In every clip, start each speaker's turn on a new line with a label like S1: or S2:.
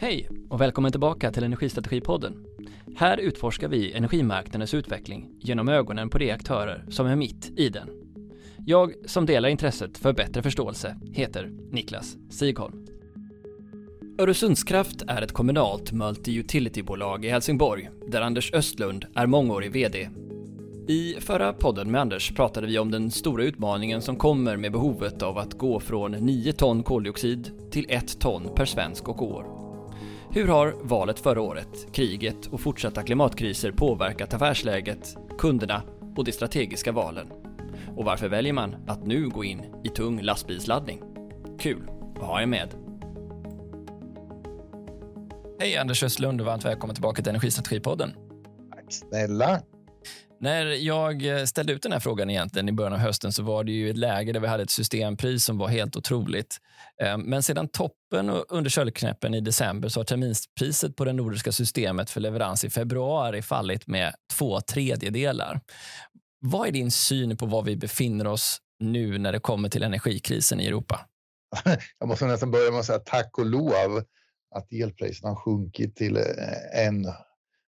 S1: Hej och välkommen tillbaka till Energistrategipodden. Här utforskar vi energimarknadens utveckling genom ögonen på de aktörer som är mitt i den. Jag som delar intresset för bättre förståelse heter Niklas Sigholm. Öresundskraft är ett kommunalt multi-utility-bolag i Helsingborg där Anders Östlund är mångårig VD. I förra podden med Anders pratade vi om den stora utmaningen som kommer med behovet av att gå från 9 ton koldioxid till 1 ton per svensk och år. Hur har valet förra året, kriget och fortsatta klimatkriser påverkat affärsläget, kunderna och de strategiska valen? Och varför väljer man att nu gå in i tung lastbilsladdning? Kul att ha er med! Hej Anders Östlund och varmt välkommen tillbaka till Energistrategipodden.
S2: Tack snälla.
S1: När jag eh, ställde ut den här frågan egentligen i början av hösten så var det ju ett läge där vi hade ett systempris som var helt otroligt. Ehm, men sedan toppen under köldknäppen i december så har terminspriset på det nordiska systemet för leverans i februari fallit med två tredjedelar. Vad är din syn på var vi befinner oss nu när det kommer till energikrisen i Europa?
S2: Jag måste nästan börja med att säga tack och lov att elpriserna har sjunkit till eh, en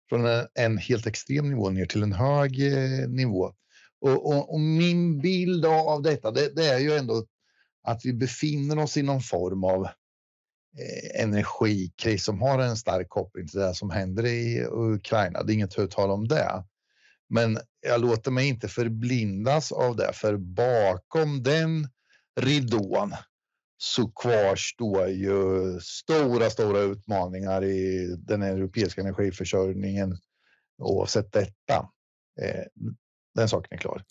S2: från en, helt extrem nivå ner till en hög eh, nivå. Och, och, och, min bild av detta, det, det, är ju ändå att vi befinner oss i någon form av eh, energikris som har en stark koppling till det som händer i Ukraina. Det är inget att om det. Men jag låter mig inte förblindas av det, för bakom den ridån så kvarstår ju stora, stora utmaningar i den europeiska energiförsörjningen oavsett detta. Eh, den saken är klar.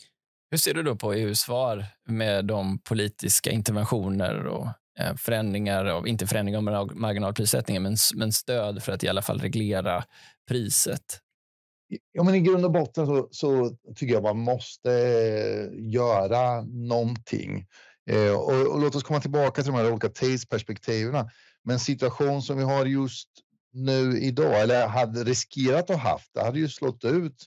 S1: Hur ser du då på EUs svar med de politiska interventioner och eh, förändringar av, inte förändringar av marginalprissättningen, men, men stöd för att i alla fall reglera priset?
S2: Ja, men I grund och botten så, så tycker jag man måste göra någonting. Eh, och, och, låt oss komma tillbaka till de här olika tidsperspektiven. Men situation som vi har just nu idag, eller hade riskerat att haft, det hade ju slått ut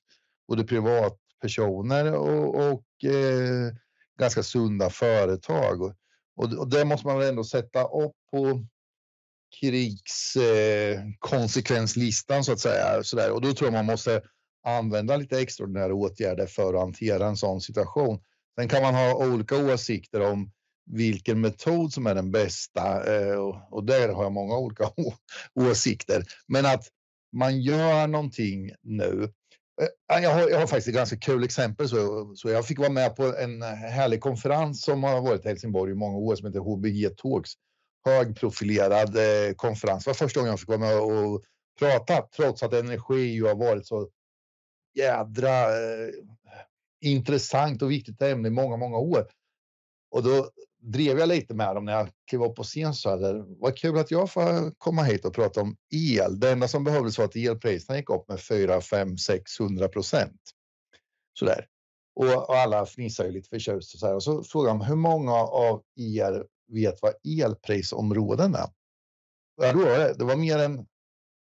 S2: både privatpersoner och, och eh, ganska sunda företag. Och, och, och det måste man väl ändå sätta upp på krigskonsekvenslistan eh, så att säga. Så där. Och då tror jag man måste använda lite extraordinära åtgärder för att hantera en sån situation. Sen kan man ha olika åsikter om vilken metod som är den bästa eh, och där har jag många olika åsikter. Men att man gör någonting nu. Eh, jag har, jag har faktiskt ett ganska kul exempel. Så, så jag fick vara med på en härlig konferens som har varit i Helsingborg i många år som heter HBG Talks. Högprofilerad eh, konferens. Det var första gången jag fick vara med och prata trots att energi ju har varit så jädra eh, intressant och viktigt ämne i många, många år. Och då drev jag lite med dem när jag klev upp på scen. Så här, vad kul att jag får komma hit och prata om el. Det enda som behövdes var att elpriserna gick upp med 4, 5, 600 procent. Så där. Och, och alla fnissar ju lite förtjust och så här. Och så frågade de hur många av er vet vad elprisområden är? Ja, då, det var mer än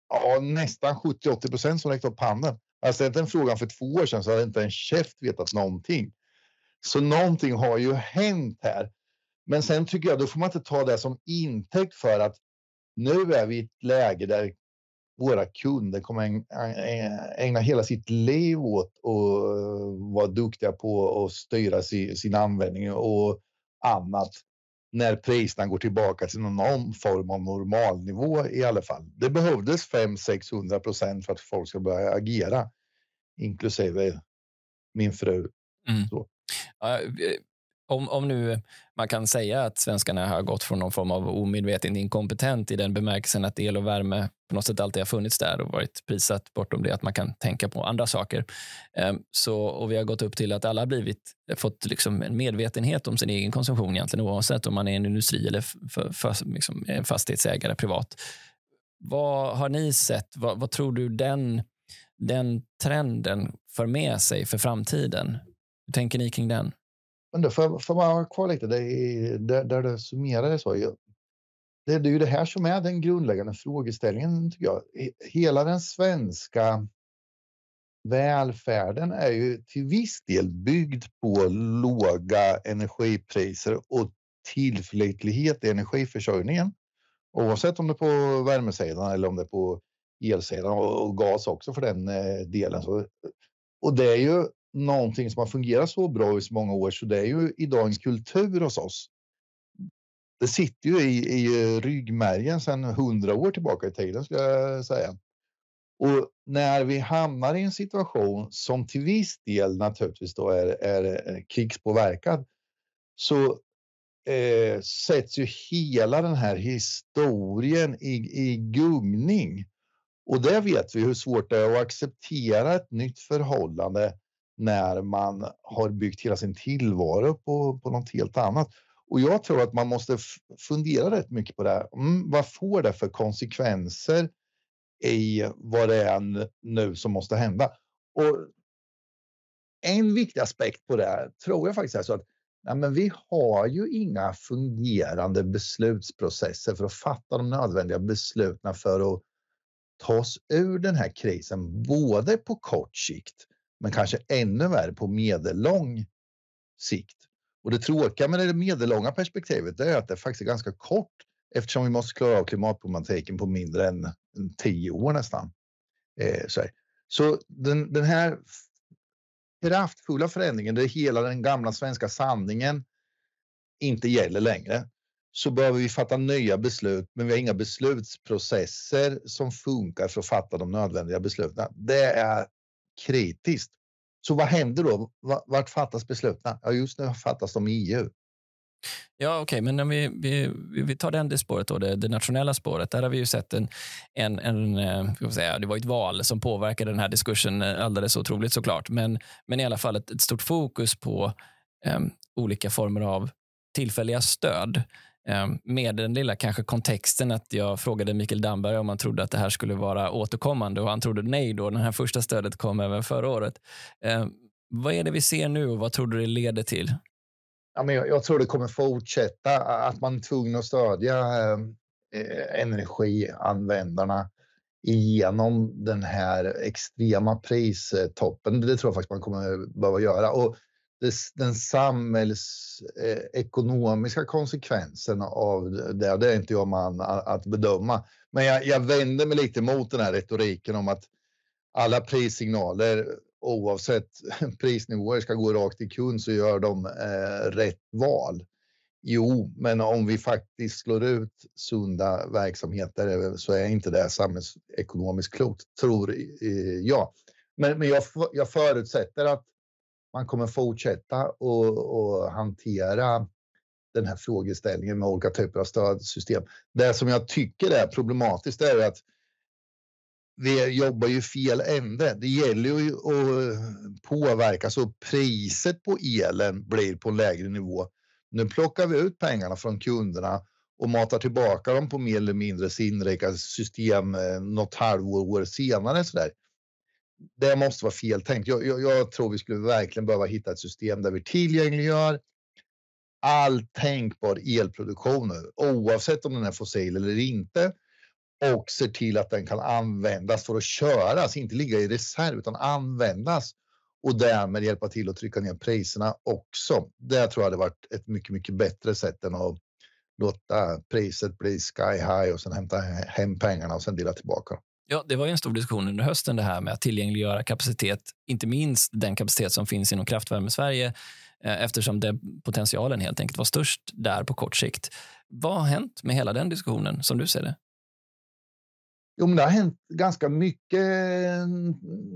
S2: ja, nästan 70-80 procent som räckte upp handen. Jag ställde den frågan för två år sedan så hade inte en käft vetat någonting. Så någonting har ju hänt här. Men sen tycker jag då får man inte ta det som intäkt för att nu är vi i ett läge där våra kunder kommer ägna hela sitt liv åt att eh, vara duktiga på att styra sin användning och annat när priserna går tillbaka till någon form av normalnivå i alla fall. Det behövdes 500-600 procent för att folk ska börja agera, inklusive min fru. Mm.
S1: Ja, om, om nu man kan säga att svenskarna har gått från någon form av omedveten inkompetent i den bemärkelsen att el och värme på något sätt alltid har funnits där och varit prissatt bortom det att man kan tänka på andra saker. Ehm, så, och vi har gått upp till att alla har blivit, fått liksom en medvetenhet om sin egen konsumtion egentligen oavsett om man är en industri eller för, för, liksom fastighetsägare privat. Vad har ni sett? Vad, vad tror du den, den trenden för med sig för framtiden? Hur tänker ni kring den?
S2: Men då får, får man vara kvar lite det är, där, där det summerar så. Det, är ju det här som är den grundläggande frågeställningen tycker jag. Hela den svenska välfärden är ju till viss del byggd på låga energipriser och tillförlitlighet i energiförsörjningen. Oavsett om det är på värmesidan eller om det är på elsidan och, gas också för den eh, delen. Och det är ju någonting som har fungerat så bra i så många år så det är ju idag en kultur hos oss. Det sitter ju i, i ryggmärgen sedan hundra år tillbaka i tiden skulle jag säga. Och när vi hamnar i en situation som till viss del naturligtvis då är, är eh, krigspåverkad så eh, sätts ju hela den här historien i, i gungning. Och det vet vi hur svårt det är att acceptera ett nytt förhållande när man har byggt hela sin tillvaro på, på något helt annat. Och jag tror att man måste fundera rätt mycket på det här. Mm, vad får det för konsekvenser i vad det är nu som måste hända? Och en viktig aspekt på det här tror jag faktiskt är så att nej, men vi har ju inga fungerande beslutsprocesser för att fatta de nödvändiga besluten för att ta oss ur den här krisen, både på kort sikt men kanske ännu värre på medellång sikt. Och det tråkiga med det medellånga perspektivet är att det faktiskt är ganska kort eftersom vi måste klara av klimatproblematiken på mindre än tio år nästan. Eh, så, så den, den här kraftfulla förändringen där hela den gamla svenska sanningen inte gäller längre så behöver vi fatta nya beslut, men vi har inga beslutsprocesser som funkar för att fatta de nödvändiga besluten. Det är kritiskt. Så vad händer då? Vart fattas besluten? Ja, just nu fattas de i EU.
S1: Ja, okej, okay, men om vi, vi, vi tar den det spåret, då, det, det, nationella spåret. Där har vi ju sett en, en, en eh, ska säga, det var ett val som påverkade den här diskursen eh, alldeles otroligt såklart. Men, men i alla fall ett, ett stort fokus på um, olika former av tillfälliga stöd. Ehm, med den lilla kanske kontexten att jag frågade Mikael Damberg om han trodde att det här skulle vara återkommande och han trodde nej då. Det här första stödet kom även förra året. Ehm, vad är det vi ser nu och vad tror du det leder till?
S2: Ja, men jag, jag, tror det kommer fortsätta att man är tvungen att stödja eh, energianvändarna genom den här extrema pristoppen. Det tror jag faktiskt man kommer behöva göra. Och den samhällsekonomiska eh, konsekvensen av det, det är inte jag man att bedöma. Men jag, jag vänder mig lite mot den här retoriken om att alla prissignaler oavsett prisnivåer ska gå rakt till kund så gör de eh, rätt val. Jo, men om vi faktiskt slår ut sunda verksamheter eh, så är inte det samhällsekonomiskt klokt, tror eh, jag. Men, men jag, jag förutsätter att man kommer fortsätta och, hantera den här frågeställningen med olika typer av stödsystem. Det som jag tycker är problematiskt är att vi jobbar ju fel ände. Det gäller ju att påverka så priset på elen blir på en lägre nivå. Nu plockar vi ut pengarna från kunderna och matar tillbaka dem på mer eller mindre sinnrika system eh, något halvår senare. Så där. Det måste vara fel tänkt. Jag, jag, jag tror vi skulle verkligen behöva hitta ett system där vi tillgängliggör all tänkbar elproduktion oavsett om den är fossil eller inte och ser till att den kan användas för att köras, inte ligga i reserv utan användas och därmed hjälpa till att trycka ner priserna också. Det tror jag hade varit ett mycket, mycket bättre sätt än att låta priset bli sky high och sen hämta hem pengarna och sen dela tillbaka.
S1: Ja, det var en stor diskussion under hösten det här med att tillgängliggöra kapacitet, inte minst den kapacitet som finns inom kraftvärme Sverige eh, eftersom det, potentialen helt enkelt var störst där på kort sikt. Vad har hänt med hela den diskussionen som du ser det?
S2: Jo, men det har hänt ganska mycket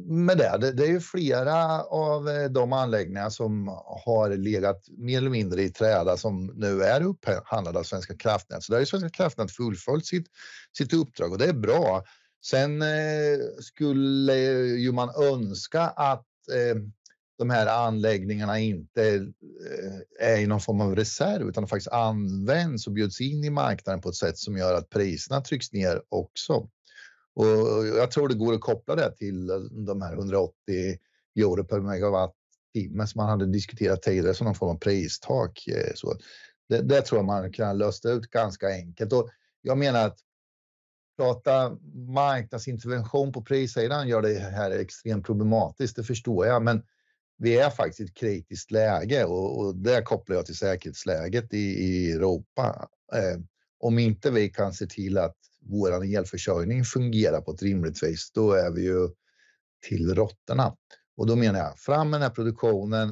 S2: med det. det. Är ju flera av eh, de anläggningar som har legat mer eller mindre i träda som nu är upphandlade av Svenska kraftnät. Så där har Svenska kraftnät fullföljt sitt, sitt uppdrag och det är bra. Sen eh, skulle ju man önska att eh, de här anläggningarna inte eh, är i någon form av reserv utan faktiskt används och bjuds in i marknaden på ett sätt som gör att priserna trycks ner också. Och jag tror det går att koppla det till de här 180 euro per megawattimme som man hade diskuterat tidigare som någon form av pristak. Eh, så det, det tror jag man kan lösa ut ganska enkelt. Och jag menar att prata marknadsintervention på prissidan gör det här extremt problematiskt, det förstår jag. Men vi är faktiskt i ett kritiskt läge och, och det kopplar jag till säkerhetsläget i, i Europa. Eh, om inte vi kan se till att vår elförsörjning fungerar på ett rimligt vis, då är vi ju till råttorna. Och då menar jag, fram med den här produktionen,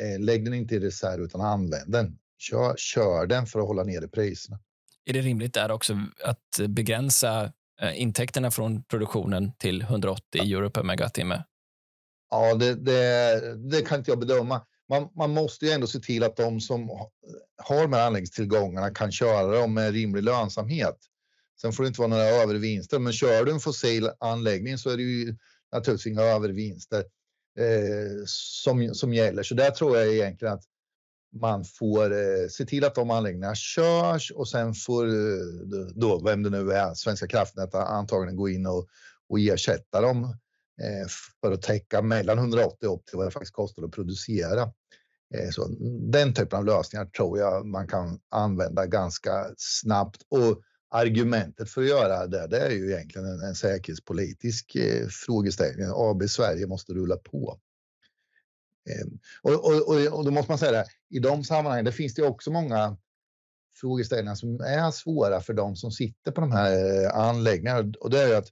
S2: eh, lägg den inte i reserv utan använd den. Kör, kör den för att hålla nere priserna.
S1: Är det rimligt där också att begränsa eh, intäkterna från produktionen till 180 euro per megawattimme?
S2: Ja, det, det, det, kan inte jag bedöma. Man, man, måste ju ändå se till att de som har de här anläggningstillgångarna kan köra dem med rimlig lönsamhet. Sen får det inte vara några övervinster, men kör du en fossil anläggning så är det ju naturligtvis inga övervinster eh, som, som gäller. Så där tror jag egentligen att man får eh, se till att de anläggningarna körs och sen får eh, då, vem det nu är, Svenska kraftnät antagligen gå in och, och ersätta dem eh, för att täcka mellan 180 och till vad det faktiskt kostar att producera. Eh, så den typen av lösningar tror jag man kan använda ganska snabbt och argumentet för att göra det, det är ju egentligen en, en säkerhetspolitisk eh, frågeställning. AB Sverige måste rulla på. Eh, och, och, och, och, då måste man säga det, i de sammanhangen, det finns det också många frågeställningar som är svåra för de som sitter på de här eh, anläggningarna. Och det är ju att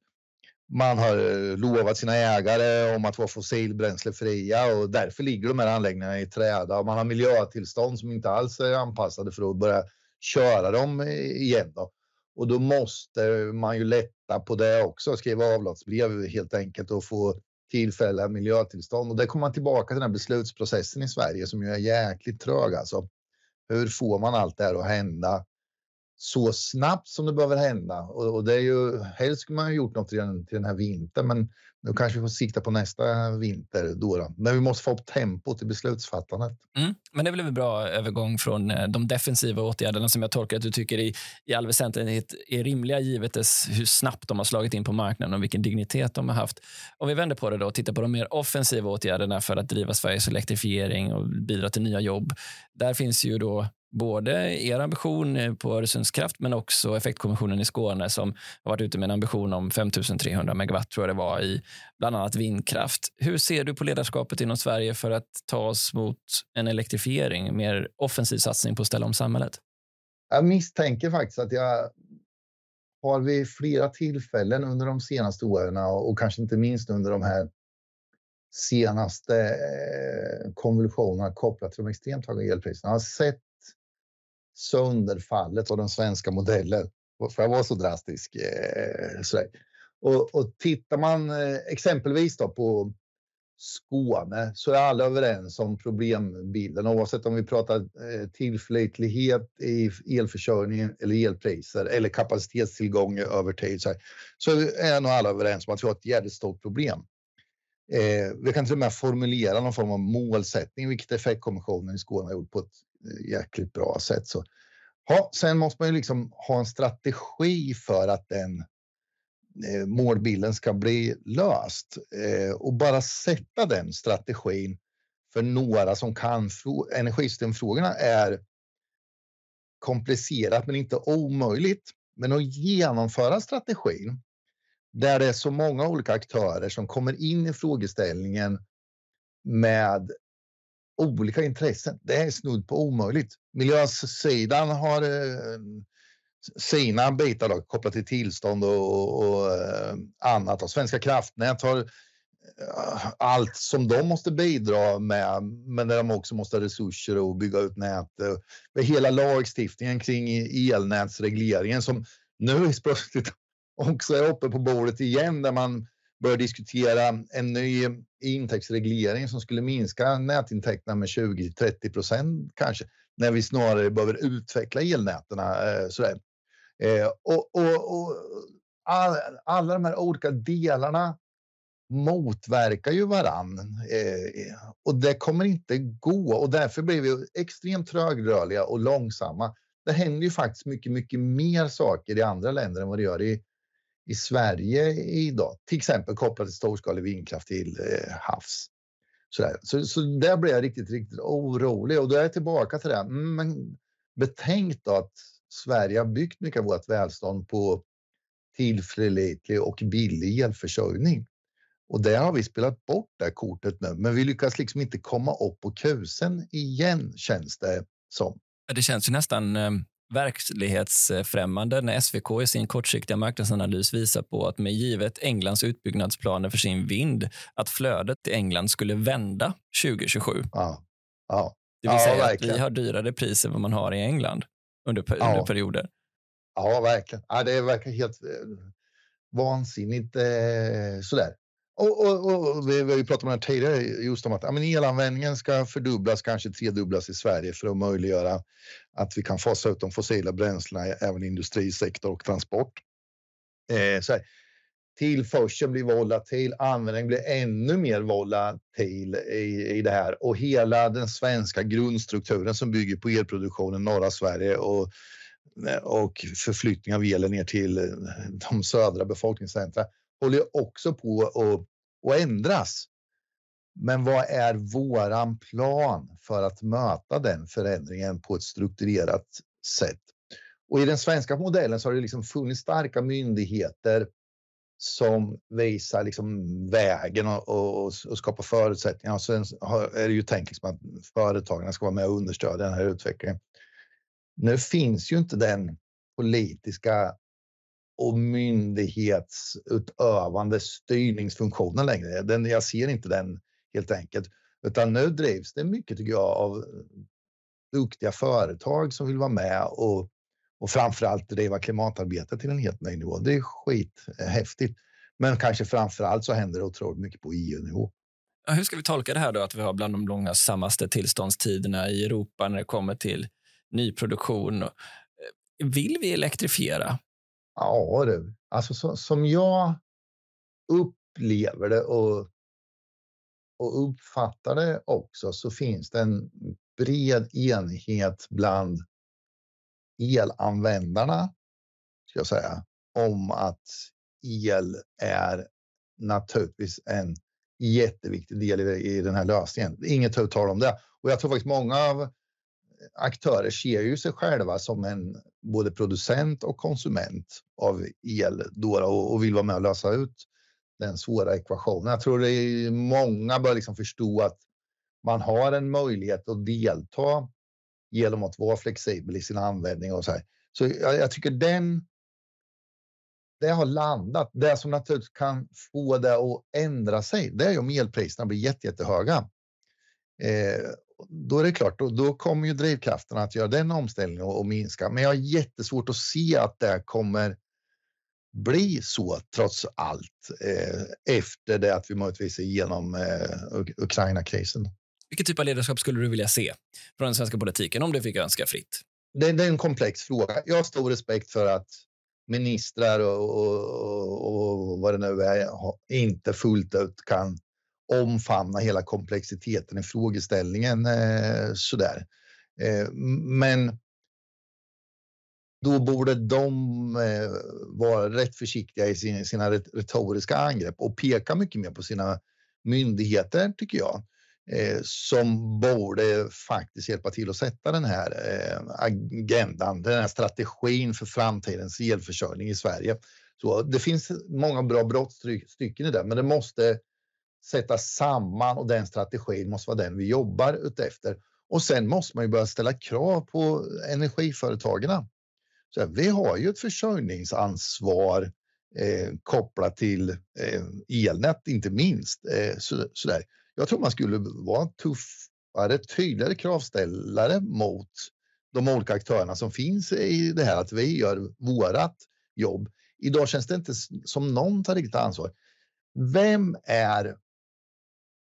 S2: man har eh, lovat sina ägare om att vara fossilbränslefria och därför ligger de här anläggningarna i träda. Och man har miljötillstånd som inte alls är anpassade för att börja köra dem igen. Då. Och då måste man ju lätta på det också, skriva avlatsbrev helt enkelt och få tillfälliga miljötillstånd. Och där kommer man tillbaka till den här beslutsprocessen i Sverige som ju är jäkligt trög. Alltså, hur får man allt det här att hända så snabbt som det behöver hända? Och, och det är ju helst skulle man ha gjort något till den, till den här vintern, men nu kanske vi får sikta på nästa vinter. Då, då. Men vi måste få upp tempot i beslutsfattandet.
S1: Mm, men det är väl en bra övergång från eh, de defensiva åtgärderna som jag tolkar att du tycker i, i all väsentlighet är rimliga givet dess, hur snabbt de har slagit in på marknaden och vilken dignitet de har haft. Om vi vänder på det då och tittar på de mer offensiva åtgärderna för att driva Sveriges elektrifiering och bidra till nya jobb. Där finns ju då både er ambition eh, på Öresundskraft men också Effektkommissionen i Skåne som har varit ute med en ambition om 5300 megawatt tror jag det var i bland annat vindkraft. Hur ser du på ledarskapet inom Sverige för att ta oss mot en elektrifiering, mer offensiv satsning på att ställa om samhället?
S2: Jag misstänker faktiskt att jag har vid flera tillfällen under de senaste åren och kanske inte minst under de här senaste eh, konvulsionerna kopplat till de extremt höga elpriserna. Jag har sett sönderfallet av den svenska modellen. För jag vara så drastisk? Eh, så och, och tittar man eh, exempelvis då på Skåne så är alla överens om problembilden oavsett om vi pratar eh, tillförlitlighet i elförsörjningen eller elpriser eller kapacitetstillgång över tid så, här, så är nog alla överens om att vi har ett jävligt stort problem. Eh, vi kan till och med formulera någon form av målsättning, vilket Effektkommissionen i Skåne har gjort på ett Eh, jäkligt bra sätt. Så, ja, sen måste man ju liksom ha en strategi för att den eh, målbilden ska bli löst eh, och bara sätta den strategin för några som kan energisystemfrågorna är komplicerat men inte omöjligt. Men att genomföra strategin där det är så många olika aktörer som kommer in i frågeställningen med olika intressen. Det är snudd på omöjligt. Miljösidan har eh, sina bitar då, kopplat till tillstånd och, och eh, annat. Och Svenska kraftnät har eh, allt som de måste bidra med, men där de också måste ha resurser och bygga ut nät. Hela lagstiftningen kring elnätsregleringen som nu plötsligt också är uppe på bordet igen där man börjar diskutera en ny intäktsreglering som skulle minska nätintäkterna med 20-30 procent kanske, när vi snarare behöver utveckla elnäten. Eh, sådär. Eh, och, och, och all, alla de här olika delarna motverkar ju varann eh, och det kommer inte gå och därför blir vi extremt trögrörliga och långsamma. Det händer ju faktiskt mycket, mycket mer saker i andra länder än vad det gör i i Sverige idag, till exempel kopplat till storskalig vindkraft till eh, havs. Sådär. Så, så där blir jag riktigt, riktigt orolig och då är jag tillbaka till det. Mm, men betänk då att Sverige har byggt mycket av vårt välstånd på tillförlitlig och billig elförsörjning. Och där har vi spelat bort det kortet nu, men vi lyckas liksom inte komma upp på kusen igen känns det som.
S1: Det känns ju nästan eh, verklighetsfrämmande när SVK i sin kortsiktiga marknadsanalys visar på att med givet Englands utbyggnadsplaner för sin vind att flödet till England skulle vända 2027.
S2: Ja. Ja.
S1: Det vill ja, säga verkligen. att vi har dyrare priser än vad man har i England under, ja. under perioder.
S2: Ja, verkligen. Ja, det verkar helt eh, vansinnigt eh, sådär. Och, och, och, vi, vi har ju pratat om det tidigare, just om att ja, men elanvändningen ska fördubblas, kanske tredubblas i Sverige för att möjliggöra att vi kan fasa ut de fossila bränslena även i industrisektor och transport. Eh, så här, tillförseln blir volatil, användningen blir ännu mer volatil i, i det här och hela den svenska grundstrukturen som bygger på elproduktionen i norra Sverige och, och förflyttning av elen ner till de södra befolkningscentra håller också på att, att ändras. Men vad är våran plan för att möta den förändringen på ett strukturerat sätt? Och i den svenska modellen så har det liksom funnits starka myndigheter som visar liksom vägen och, och, och skapar förutsättningar. Och sen är det ju tänkt liksom att företagen ska vara med och understödja den här utvecklingen. Nu finns ju inte den politiska och myndighetsutövande styrningsfunktionen längre. Den, jag ser inte den helt enkelt, utan nu drivs det mycket tycker jag av eh, duktiga företag som vill vara med och, och framförallt driva klimatarbetet till en helt ny nivå. Det är skithäftigt. Men kanske framför allt så händer det otroligt mycket på EU-nivå.
S1: Ja, hur ska vi tolka det här då att vi har bland de långsammaste tillståndstiderna i Europa när det kommer till nyproduktion? Eh, vill vi elektrifiera?
S2: Ja du, alltså så, som jag upplever det och, och uppfattar det också så finns det en bred enighet bland elanvändarna, ska jag säga, om att el är naturligtvis en jätteviktig del i, i den här lösningen. Inget tal om det. Och jag tror faktiskt många av aktörer ser ju sig själva som en både producent och konsument av el då och, vill vara med och lösa ut den svåra ekvationen. Jag tror det är många bör liksom förstå att man har en möjlighet att delta genom att vara flexibel i sin användning och så här. Så jag, jag tycker den det har landat. Det som naturligtvis kan få det att ändra sig, det är ju om elpriserna blir jätte, jättehöga. Eh, då är det klart, då, då kommer ju drivkrafterna att göra den omställningen och, och, minska. Men jag har jättesvårt att se att det kommer bli så trots allt eh, efter det att vi möjligtvis är igenom eh, Ukraina-krisen.
S1: Vilken typ av ledarskap skulle du vilja se från den svenska politiken om du fick önska fritt?
S2: Det, det är en komplex fråga. Jag har stor respekt för att ministrar och, och, och vad det nu är inte fullt ut kan omfamna hela komplexiteten i frågeställningen eh, sådär. Eh, men då borde de eh, vara rätt försiktiga i sin, sina retoriska angrepp och peka mycket mer på sina myndigheter, tycker jag, eh, som borde faktiskt hjälpa till att sätta den här eh, agendan, den här strategin för framtidens elförsörjning i Sverige. Så det finns många bra brottstycken i det, men det måste sätta samman och den strategin måste vara den vi jobbar utefter. Och sen måste man ju börja ställa krav på energiföretagen. Så vi har ju ett försörjningsansvar eh, kopplat till eh, elnät, inte minst. Eh, så, sådär. Jag tror man skulle vara tuffare, tydligare kravställare mot de olika aktörerna som finns i det här, att vi gör vårat jobb. Idag känns det inte som någon tar riktigt ansvar. Vem är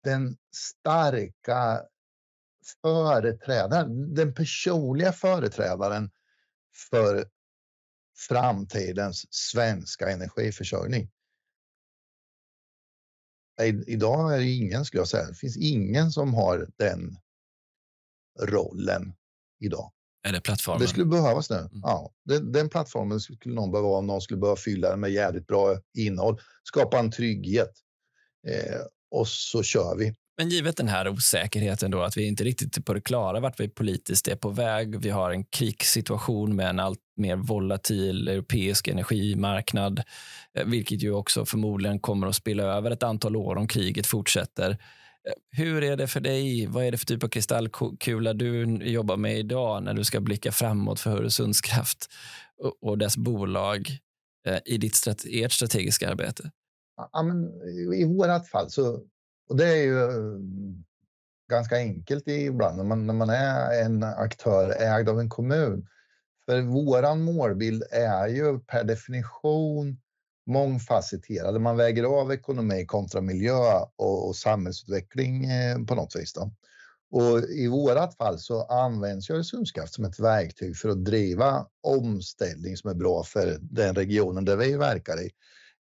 S2: den starka företrädaren, den personliga företrädaren för framtidens svenska energiförsörjning. Idag är det ingen, skulle jag säga, det finns ingen som har den rollen idag.
S1: Är det plattformen?
S2: Det skulle behövas nu. Mm. Ja, den, den, plattformen skulle någon behöva om någon skulle behöva fylla den med jävligt bra innehåll. Skapa en trygghet. Eh, och så kör vi.
S1: Men givet den här osäkerheten då, att vi inte riktigt är på det klara vart vi politiskt är på väg. Vi har en krigssituation med en allt mer volatil europeisk energimarknad, eh, vilket ju också förmodligen kommer att spilla över ett antal år om kriget fortsätter. Eh, hur är det för dig? Vad är det för typ av kristallkula du jobbar med idag när du ska blicka framåt för Öresundskraft och dess bolag eh, i ditt ert strategiska arbete?
S2: Ja, men I vårt fall så, och det är ju ganska enkelt ibland när man, när man är en aktör ägd av en kommun. För våran målbild är ju per definition mångfacetterade. Man väger av ekonomi kontra miljö och, och samhällsutveckling eh, på något vis. Då. Och I vårat fall så används Öresundskraft som ett verktyg för att driva omställning som är bra för den regionen där vi verkar i.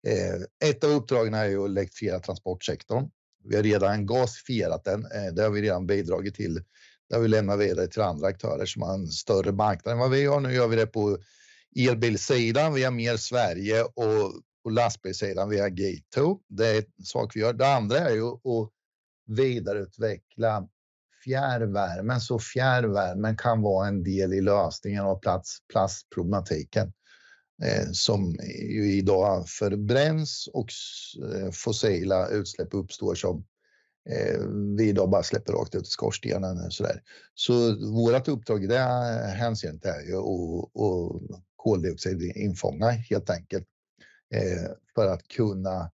S2: Eh, ett av uppdragen är ju att elektrifiera transportsektorn. Vi har redan gasifierat den. Eh, det har vi redan bidragit till. Det har vi lämnat vidare till andra aktörer som har en större marknad än vad vi har. Nu gör vi det på elbilsidan via Mer Sverige och på lastbilssidan via Gate2. Det är en sak vi gör. Det andra är ju att vidareutveckla fjärrvärmen så fjärrvärmen kan vara en del i lösningen av plats, plastproblematiken Eh, som ju idag förbränns och eh, fossila utsläpp uppstår som eh, vi idag bara släpper rakt ut i skorstenen. Sådär. Så vårt uppdrag i det hänseendet är ju att koldioxidinfånga helt enkelt för att kunna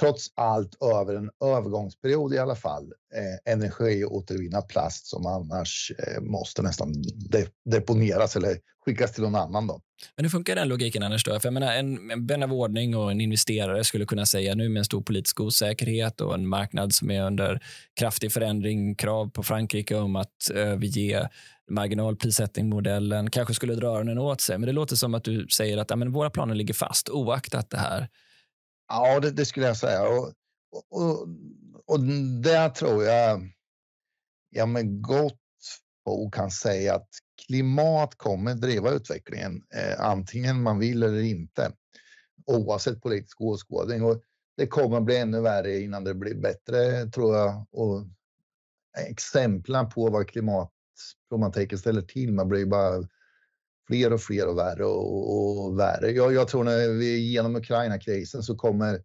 S2: trots allt över en övergångsperiod i alla fall eh, energiåtervinna plast som annars eh, måste nästan de deponeras eller skickas till någon annan. Då.
S1: Men hur funkar den logiken annars? Då? För jag menar, en, en vän av ordning och en investerare skulle kunna säga nu med en stor politisk osäkerhet och en marknad som är under kraftig förändring, krav på Frankrike om att överge marginalprissättningsmodellen, kanske skulle dra öronen åt sig. Men det låter som att du säger att ja, men våra planer ligger fast oaktat det här.
S2: Ja, det, det skulle jag säga. Och, och, och där tror jag jag med gott och kan säga att klimat kommer driva utvecklingen, eh, antingen man vill eller inte, oavsett politisk åskådning. Och det kommer bli ännu värre innan det blir bättre, tror jag. Och exemplen på vad klimatproblematiken ställer till med blir bara fler och fler och värre och, och värre. Jag, jag, tror när vi är genom Ukraina-krisen så kommer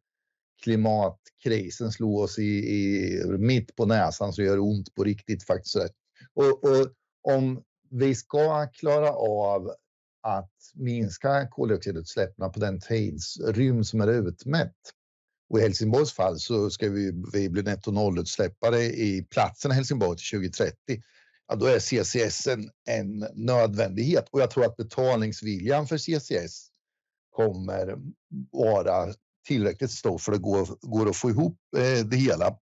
S2: klimatkrisen slå oss i, i, mitt på näsan så gör det ont på riktigt faktiskt. Och, och om vi ska klara av att minska koldioxidutsläppen på den tidsrymd som är utmätt och i Helsingborgs fall så ska vi, vi bli netto nollutsläppare i platsen Helsingborg till 2030 ja, då är CCS en, en nödvändighet. Och jag tror att betalningsviljan för CCS kommer vara tillräckligt stor för att det går, går att få ihop eh, det hela.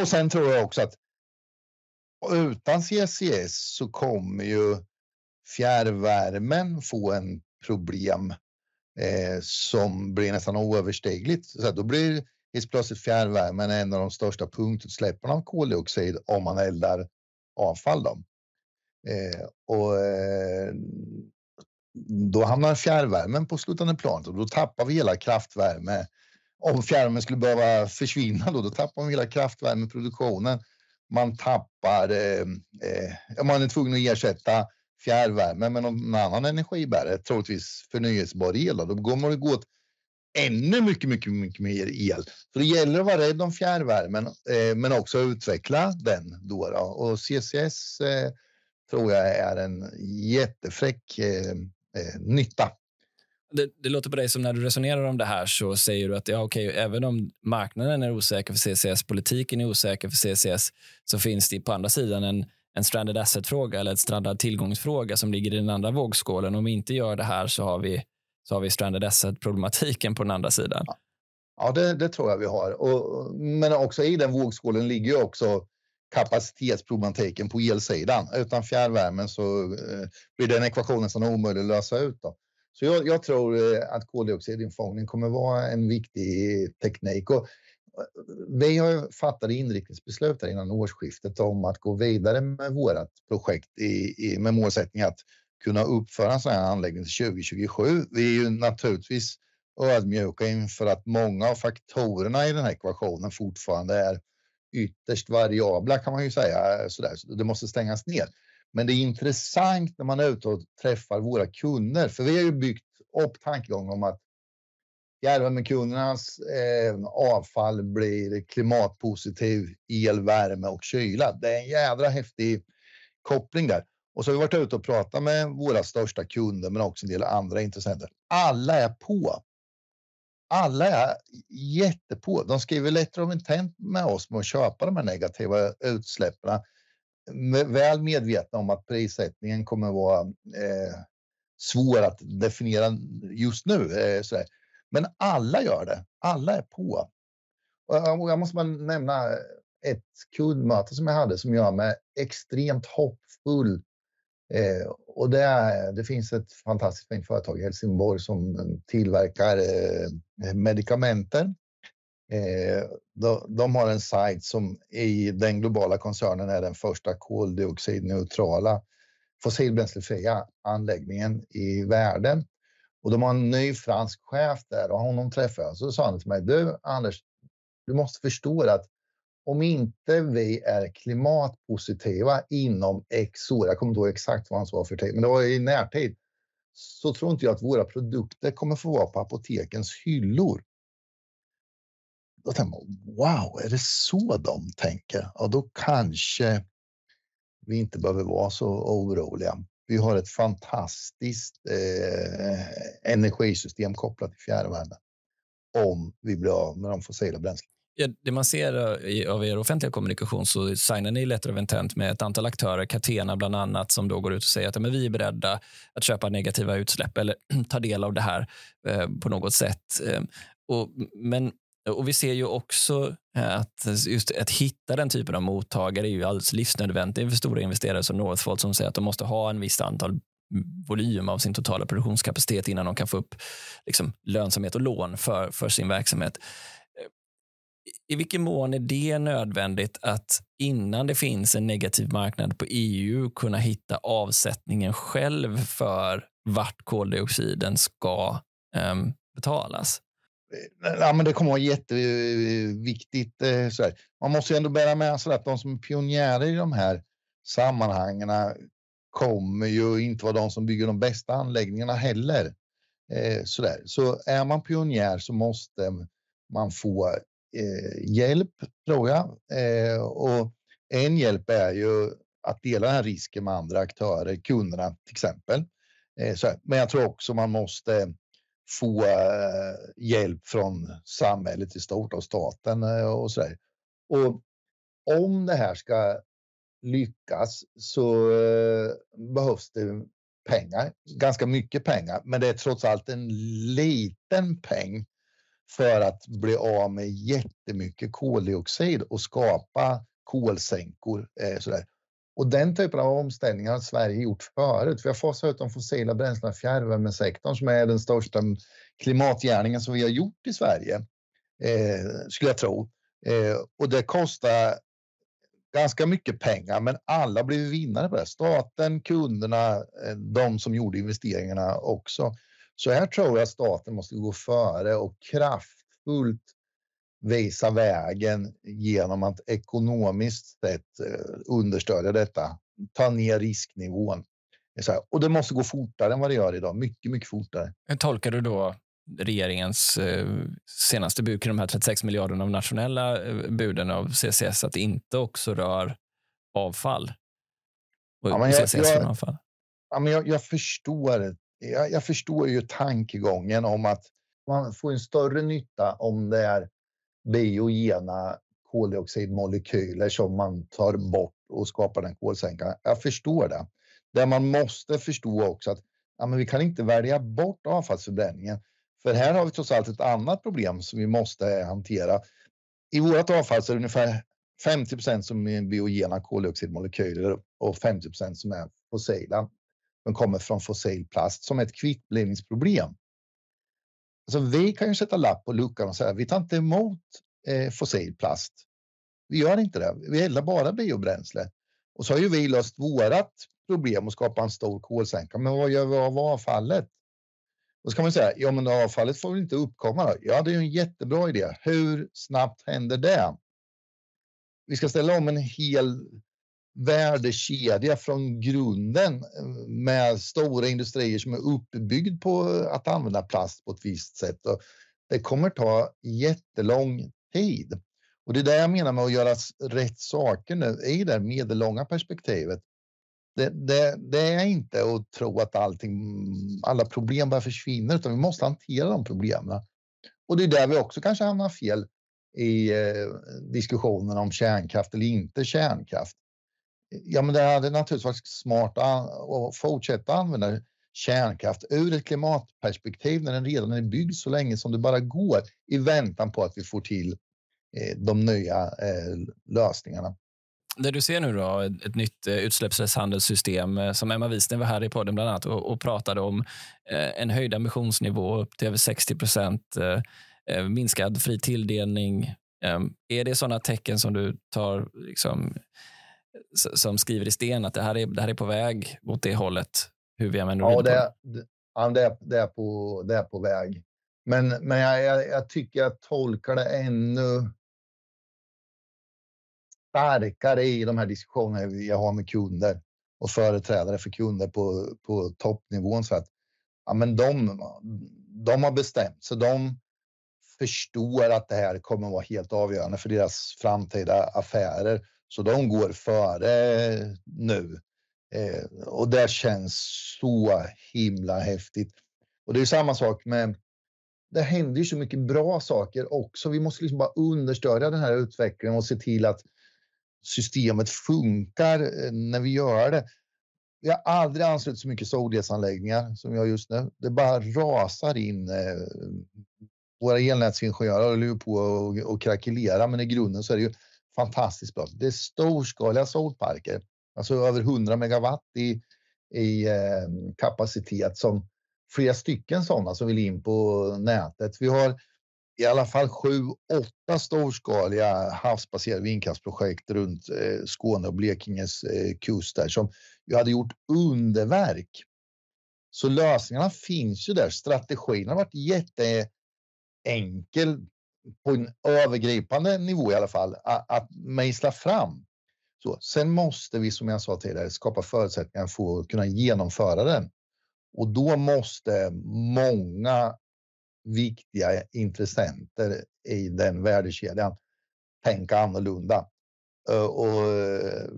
S2: Och sen tror jag också att utan CCS så kommer ju fjärrvärmen få en problem eh, som blir nästan oöverstigligt. Så då blir helt plötsligt fjärrvärmen en av de största punktutsläppen av koldioxid om man eldar avfall. Då. Eh, och, eh, då hamnar fjärrvärmen på slutande planet och då tappar vi hela kraftvärme. Om fjärrvärmen skulle behöva försvinna då, då tappar man hela kraftvärmeproduktionen. Man tappar, eh, eh man är tvungen att ersätta fjärrvärme med någon annan energibärare, troligtvis förnyelsebar el. Då, då går man att gå åt ännu mycket, mycket, mycket mer el. Så det gäller att vara rädd om fjärrvärmen, eh, men också utveckla den. Då, då. Och CCS eh, tror jag är en jättefräck eh, eh, nytta.
S1: Det, det, låter på dig som när du resonerar om det här så säger du att ja, okay, även om marknaden är osäker för CCS, politiken är osäker för CCS, så finns det på andra sidan en, en stranded asset-fråga eller ett strandad tillgångsfråga som ligger i den andra vågskålen. Om vi inte gör det här så har vi så har vi stranded asset-problematiken på den andra sidan.
S2: Ja, det, det, tror jag vi har. Och, men också i den vågskålen ligger också kapacitetsproblematiken på elsidan. Utan fjärrvärmen så eh, blir den ekvationen nästan omöjlig att lösa ut. Då. Så jag, jag, tror eh, att koldioxidinfångning kommer vara en viktig teknik. Och eh, vi har fattat inriktningsbeslut innan årsskiftet om att gå vidare med vårt projekt i, i, med målsättning att kunna uppföra en sån här anläggning till 2027. Vi är ju naturligtvis ödmjuka inför att många av faktorerna i den här ekvationen fortfarande är ytterst variabla kan man ju säga. Sådär. Så det måste stängas ner. Men det är intressant när man är ute och träffar våra kunder, för vi har ju byggt upp tankegången om att fjärrvärmekundernas eh, avfall blir klimatpositiv el, värme och kyla. Det är en jädra häftig koppling där. Och så har vi varit ute och pratat med våra största kunder, men också en del andra intressenter. Alla är på. Alla är jättepå. De skriver letter of intent med oss med att köpa de här negativa utsläppen. Väl medvetna om att prissättningen kommer att vara eh, svår att definiera just nu. Eh, sådär. Men alla gör det. Alla är på. Eh, och jag måste bara nämna ett kundmöte som jag hade som gör mig extremt hoppfull. Eh, och det, är, det finns ett fantastiskt fint företag i Helsingborg som tillverkar eh, medikamenter. Eh, de, de, har en sajt som i den globala koncernen är den första koldioxidneutrala fossilbränslefria anläggningen i världen. Och de har en ny fransk chef där och honom träffade jag. Så sa han till mig, du Anders, du måste förstå att om inte vi är klimatpositiva inom X år, jag kommer inte ihåg exakt vad han sa för tid, men det var i närtid, så tror inte jag att våra produkter kommer få vara på apotekens hyllor. Då tänker man, wow, är det så de tänker? Ja, då kanske vi inte behöver vara så oroliga. Vi har ett fantastiskt eh, energisystem kopplat till fjärrvärme om vi blir av med de fossila bränslena.
S1: Ja, det man ser eh, av er offentliga kommunikation så signar ni letter of intent med ett antal aktörer, Catena bland annat, som då går ut och säger att men vi är beredda att köpa negativa utsläpp eller ta del av det här eh, på något sätt. Eh, och, men och Vi ser ju också eh, att just att hitta den typen av mottagare är ju alldeles livsnödvändigt för stora investerare som Northvolt som säger att de måste ha en viss antal volym av sin totala produktionskapacitet innan de kan få upp liksom, lönsamhet och lån för, för sin verksamhet. I vilken mån är det nödvändigt att innan det finns en negativ marknad på EU kunna hitta avsättningen själv för vart koldioxiden ska um, betalas?
S2: Ja, men det kommer att vara jätteviktigt. Eh, så. Man måste ju ändå bära med sig att de som är pionjärer i de här sammanhangen kommer ju inte vara de som bygger de bästa anläggningarna heller. Eh, så, så är man pionjär så måste man få Eh, hjälp, tror jag. Eh, och en hjälp är ju att dela den här risken med andra aktörer, kunderna till exempel. Eh, så, men jag tror också man måste få eh, hjälp från samhället i stort, och staten eh, och så där. Och om det här ska lyckas så eh, behövs det pengar, ganska mycket pengar, men det är trots allt en liten peng för att bli av med jättemycket koldioxid och skapa kolsänkor. Eh, sådär. Och den typen av omställningar har Sverige gjort förut. Vi har fasat ut de fossila bränslena i fjärrvärmesektorn som är den största klimatgärningen som vi har gjort i Sverige, eh, skulle jag tro. Eh, och det kostar ganska mycket pengar, men alla blir vinnare på det. Staten, kunderna, eh, de som gjorde investeringarna också. Så här tror jag staten måste gå före och kraftfullt visa vägen genom att ekonomiskt sett eh, understödja detta, ta ner risknivån. Och det måste gå fortare än vad det gör idag, mycket, mycket fortare.
S1: Hur tolkar du då regeringens eh, senaste bud kring de här 36 miljarderna av nationella eh, buden av CCS, att det inte också rör avfall?
S2: Och ja, jag, CCS jag, avfall? Ja, men jag, jag förstår jag, jag, förstår ju tankegången om att man får en större nytta om det är biogena koldioxidmolekyler som man tar bort och skapar den kolsänkan. Jag förstår det. Där man måste förstå också att ja, men vi kan inte välja bort avfallsförbränningen. För här har vi trots allt ett annat problem som vi måste hantera. I vårt avfall så är det ungefär 50% som är biogena koldioxidmolekyler och 50% som är fossila. De kommer från fossil plast som ett kvittblivningsproblem. Alltså, vi kan ju sätta lapp på luckan och säga vi tar inte emot eh, fossil plast. Vi gör inte det. Vi eldar bara biobränsle. Och så har ju vi löst vårat problem och skapa en stor kolsänka. Men vad gör vi av avfallet? Då ska man säga, ja men avfallet får väl inte uppkomma då? Ja, det är ju en jättebra idé. Hur snabbt händer det? Vi ska ställa om en hel värdekedja från grunden eh, med stora industrier som är uppbyggd på att använda plast på ett visst sätt. Och Det kommer ta jättelång tid. Och det är det jag menar med att göra rätt saker nu i det medellånga perspektivet. Det, det, det, är inte att tro att allting, alla problem bara försvinner, utan vi måste hantera de problemen. Och det är där vi också kanske hamnar fel i eh, diskussionen om kärnkraft eller inte kärnkraft. Ja, men det hade naturligtvis varit smart att fortsätta använda kärnkraft ur ett klimatperspektiv när den redan är byggd så länge som det bara går i väntan på att vi får till eh, de nya eh, lösningarna.
S1: Det du ser nu då, ett nytt eh, utsläppshandelssystem som Emma Wiesner var här i podden bland annat och, och pratade om en höjd ambitionsnivå upp till över 60 procent minskad fri tilldelning. Ehm, är det sådana tecken som du tar liksom, som skriver i sten att det här är, det här är på väg åt det hållet? Hur vi använder
S2: ja, det, är, ja, det, är, det, är på, det är på väg. Men, men jag, jag, jag tycker jag tolkar det ännu starkare i de här diskussionerna jag har med kunder och företrädare för kunder på, på toppnivån. Så att, ja, men de, de har bestämt sig. De, förstår att det här kommer att vara helt avgörande för deras framtida affärer. Så de går före nu. Eh, och det känns så himla häftigt. Och det är samma sak med det händer ju så mycket bra saker också. Vi måste liksom bara understödja den här utvecklingen och se till att systemet funkar eh, när vi gör det. Vi har aldrig anslutit så mycket solelsanläggningar som vi har just nu. Det bara rasar in eh, våra elnätsingenjörer håller ju på att krackelera, men i grunden så är det ju fantastiskt bra. Det är storskaliga solparker, alltså över 100 megawatt i, i eh, kapacitet som flera stycken sådana som vill in på nätet. Vi har i alla fall sju, åtta storskaliga havsbaserade vindkraftsprojekt runt eh, Skåne och Blekinges eh, kust där som ju hade gjort underverk. Så lösningarna finns ju där. Strategin har varit jätteenkel på en övergripande nivå i alla fall att, att mejsla fram. Så, sen måste vi som jag sa tidigare skapa förutsättningar för att kunna genomföra den. Och då måste många viktiga intressenter i den värdekedjan tänka annorlunda. Och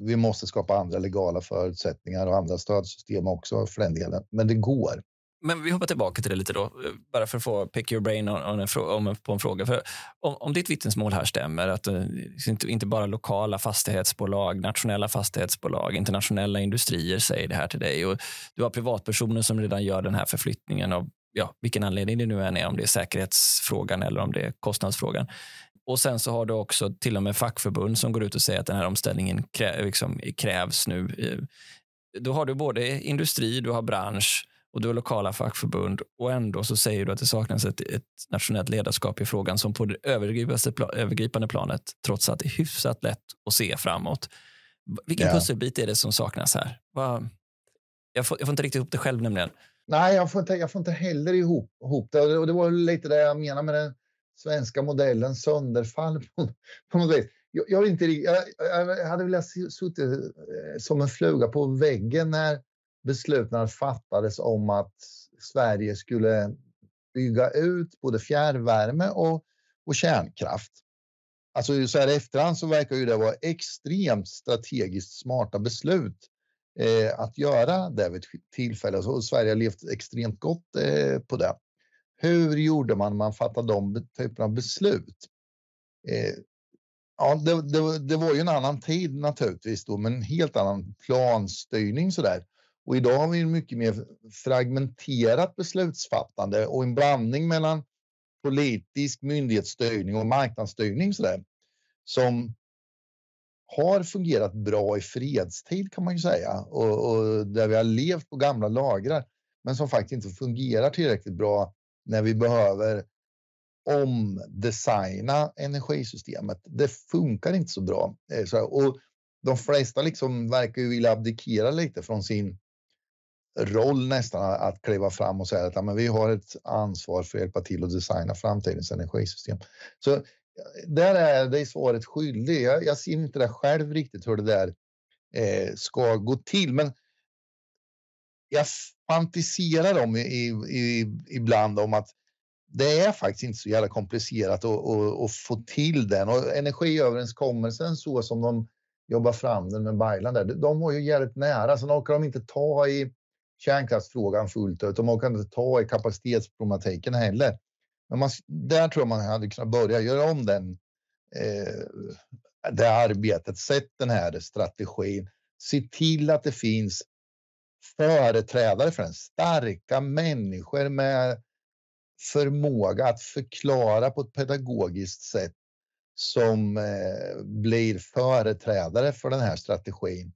S2: vi måste skapa andra legala förutsättningar och andra stödsystem också för den delen. Men det går.
S1: Men vi hoppar tillbaka till det lite då, eh, bara för att få pick your brain on, en, om, på en fråga. För om, om ditt vittnesmål här stämmer, att uh, inte, inte bara lokala fastighetsbolag, nationella fastighetsbolag, internationella industrier säger det här till dig och du har privatpersoner som redan gör den här förflyttningen av ja, vilken anledning det nu än är, om det är säkerhetsfrågan eller om det är kostnadsfrågan. Och sen så har du också till och med fackförbund som går ut och säger att den här omställningen krä, liksom, krävs nu. Eh, då har du både industri, du har bransch, och du har lokala fackförbund och ändå så säger du att det saknas ett, ett nationellt ledarskap i frågan som på det övergripande planet, trots att det är hyfsat lätt att se framåt. Vilken yeah. pusselbit är det som saknas här? Jag får, jag får inte riktigt ihop det själv nämligen.
S2: Nej, jag får inte, jag får inte heller ihop, ihop det. Och det var lite det jag menar med den svenska modellen, sönderfall på, på något vis. Jag, jag, inte, jag, jag hade velat suttit eh, som en fluga på väggen när besluten fattades om att Sverige skulle bygga ut både fjärrvärme och, och kärnkraft. Alltså så här i efterhand så verkar ju det vara extremt strategiskt smarta beslut eh, att göra det vid ett tillfälle. Så Sverige har levt extremt gott eh, på det. Hur gjorde man när man fattade de typerna av beslut? Eh, ja, det, det, det, var ju en annan tid naturligtvis då, men en helt annan planstyrning så där. Och idag har vi en mycket mer fragmenterat beslutsfattande och en blandning mellan politisk myndighetsstyrning och marknadsstyrning så där, som har fungerat bra i fredstid kan man ju säga och, och, där vi har levt på gamla lagrar men som faktiskt inte fungerar tillräckligt bra när vi behöver omdesigna energisystemet. Det funkar inte så bra. Eh, och de flesta liksom verkar ju vilja abdikera lite från sin roll nästan att kliva fram och säga att ja, men vi har ett ansvar för att hjälpa till att designa framtidens energisystem. Så där är det svaret skyldig. Jag, jag ser inte det själv riktigt hur det där eh, ska gå till, men jag fantiserar om i, i, ibland om att det är faktiskt inte så jävla komplicerat att, att, att få till den. Och energiöverenskommelsen så som de jobbar fram den med Baylan där, de var ju jävligt nära. Sen orkar de inte ta i kärnkraftsfrågan fullt ut. och man kan inte ta i kapacitetsproblematiken heller. Men man, där tror jag man hade kunnat börja göra om den, eh, det arbetet. Sätt den här strategin. Se till att det finns företrädare för den. Starka människor med förmåga att förklara på ett pedagogiskt sätt som eh, blir företrädare för den här strategin.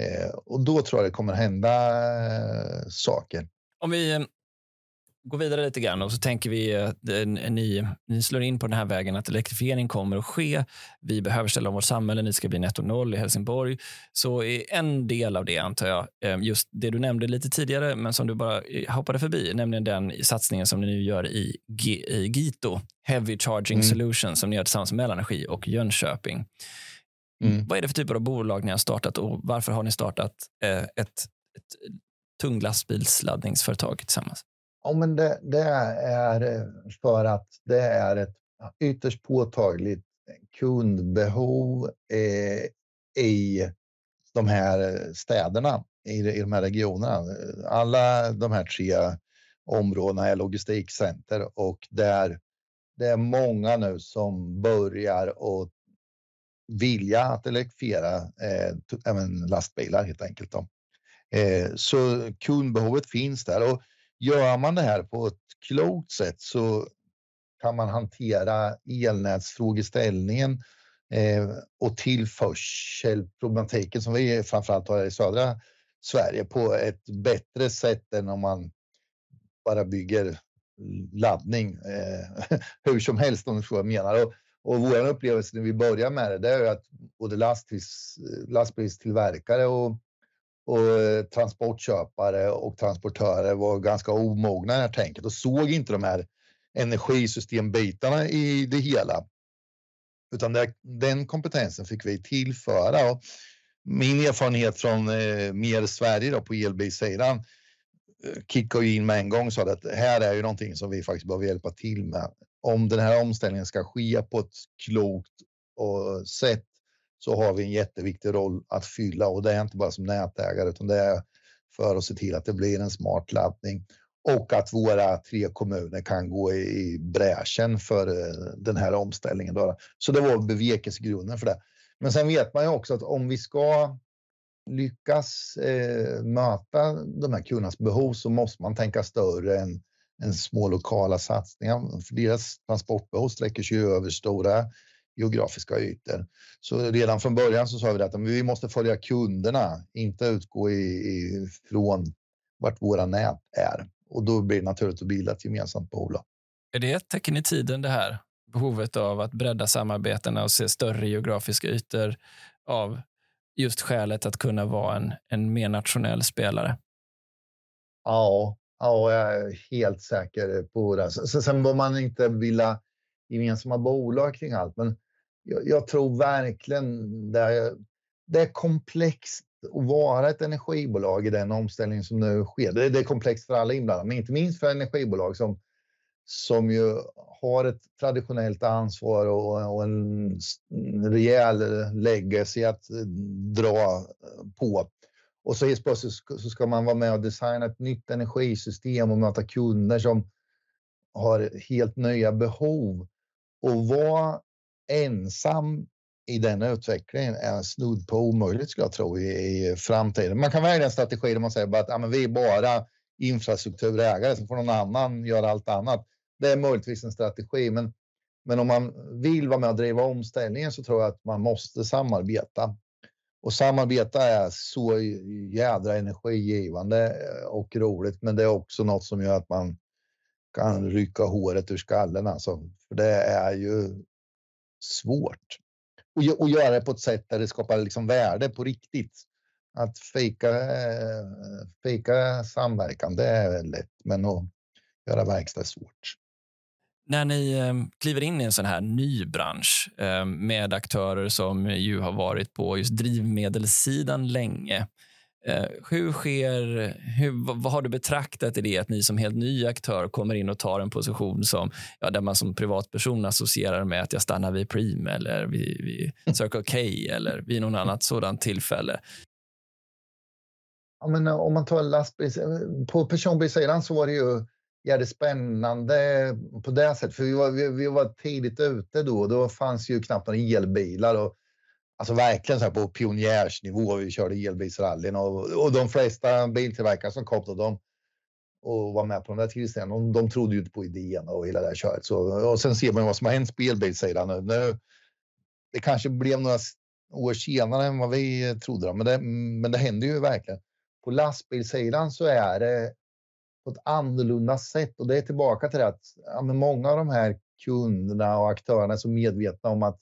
S2: Eh, och då tror jag det kommer hända eh, saker.
S1: Om vi eh, går vidare lite grann och så tänker vi ni, ni slår in på den här vägen att elektrifiering kommer att ske. Vi behöver ställa om vårt samhälle. Ni ska bli netto noll i Helsingborg. Så är en del av det, antar jag, just det du nämnde lite tidigare, men som du bara hoppade förbi, nämligen den satsningen som ni nu gör i, G i Gito, Heavy Charging mm. Solutions, som ni gör tillsammans med Mellanenergi och Jönköping. Mm. Vad är det för typer av bolag ni har startat och varför har ni startat eh, ett, ett tunglastbilsladdningsföretag tillsammans?
S2: Ja, men det, det, är eh, för att det är ett ytterst påtagligt kundbehov eh, i de här städerna, i, i de här regionerna. Alla de här tre områdena är logistikcenter och där det är många nu som börjar att vilja att elektrifiera eh, även lastbilar helt enkelt. Då. Eh, så kundbehovet finns där och Gör man det här på ett klokt sätt så kan man hantera elnätsfrågeställningen eh, och tillförselproblematiken som vi framförallt har i södra Sverige på ett bättre sätt än om man bara bygger laddning eh, hur som helst om du förstår vad jag menar. Och, och vår upplevelse när vi börjar med det, det är att både lastbils, lastbilstillverkare och och eh, transportköpare och transportörer var ganska omogna i det här tänket och såg inte de här energisystembitarna i det hela. Utan det, den kompetensen fick vi tillföra. Och min erfarenhet från eh, mer Sverige då, på elbilsidan eh, kickade in med en gång och sa att det här är ju någonting som vi faktiskt behöver hjälpa till med. Om den här omställningen ska ske på ett klokt och sätt så har vi en jätteviktig roll att fylla och det är inte bara som nätägare utan det är för att se till att det blir en smart laddning och att våra tre kommuner kan gå i bräschen för eh, den här omställningen. Så det var bevekelsegrunden för det. Men sen vet man ju också att om vi ska lyckas eh, möta de här kundernas behov så måste man tänka större än, än små lokala satsningar. För deras transportbehov sträcker sig över stora geografiska ytor. Så redan från början så sa vi att vi måste följa kunderna, inte utgå ifrån vart våra nät är. Och då blir det naturligt att bilda ett gemensamt bolag.
S1: Är det ett tecken i tiden det här? Behovet av att bredda samarbetena och se större geografiska ytor av just skälet att kunna vara en, en mer nationell spelare?
S2: Ja, ja, jag är helt säker på det. Sen bör man inte vilja gemensamma bolag kring allt, men jag, jag tror verkligen det, det är komplext att vara ett energibolag i den omställning som nu sker. Det, det är komplext för alla inblandade, men inte minst för energibolag som, som ju har ett traditionellt ansvar och, och en rejäl legacy att dra på. Och så helt plötsligt så ska man vara med och designa ett nytt energisystem och möta kunder som har helt nya behov. Och vara ensam i den utvecklingen är snudd på omöjligt skulle jag tro i, i framtiden. Man kan välja en strategi där man säger att ja, men vi är bara infrastrukturägare, så får någon annan göra allt annat. Det är möjligtvis en strategi, men, men om man vill vara med och driva omställningen så tror jag att man måste samarbeta. Och samarbeta är så jädra energigivande eh, och roligt, men det är också något som gör att man kan rycka håret ur skallen. Alltså. För det är ju svårt. Och, och göra det på ett sätt där det skapar liksom värde på riktigt. Att fejka, eh, fejka samverkan, det är lätt, men att göra verkstad är svårt.
S1: När ni ehm, kliver in i en sån här ny bransch ehm, med aktörer som ju har varit på just drivmedelssidan länge, eh, hur sker, hur, vad har du betraktat i det att ni som helt ny aktör kommer in och tar en position som, ja, där man som privatperson associerar med att jag stannar vid Preem eller vid, vid Circle K eller vid någon annat sådant tillfälle?
S2: Ja, men eh, om man tar lastbils... Eh, på personbilssidan så var det ju jävligt spännande på det sättet. För vi var, vi, vi var tidigt ute då. Då fanns ju knappt några elbilar. Och, alltså verkligen så här på pionjärsnivå. Vi körde elbilsrallyn och, och de flesta biltillverkare som kom då, de och var med på de där tillställningarna, de, de trodde ju inte på idén och hela det här köret. Så, och sen ser man vad som har hänt på elbilssidan nu. nu. Det kanske blev några år senare än vad vi trodde, men det, men det händer ju verkligen. På lastbilssidan så är det på ett annorlunda sätt och det är tillbaka till det att ja, många av de här kunderna och aktörerna är så medvetna om att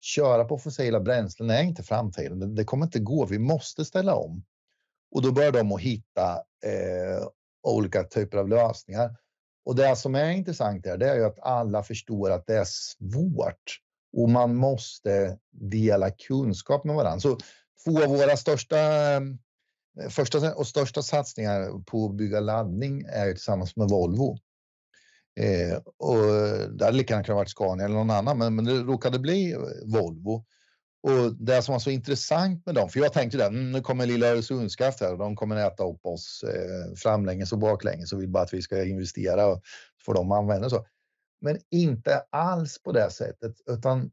S2: köra på fossila bränslen är inte framtiden. Det, det kommer inte gå. Vi måste ställa om. Och då börjar de att hitta eh, olika typer av lösningar. Och det som är intressant här, det är ju att alla förstår att det är svårt och man måste dela kunskap med varandra. Så två av våra största, Eh, första och största satsningar på att bygga laddning är tillsammans med Volvo. Eh, och det hade lika gärna kunnat varit Scania eller någon annan, men, men det råkade bli eh, Volvo. Och det som var så intressant med dem, för jag tänkte att mm, nu kommer lilla Öresundskraft här och de kommer äta upp oss eh, framlänges och baklänges och vill bara att vi ska investera och få dem använda så. Men inte alls på det sättet, utan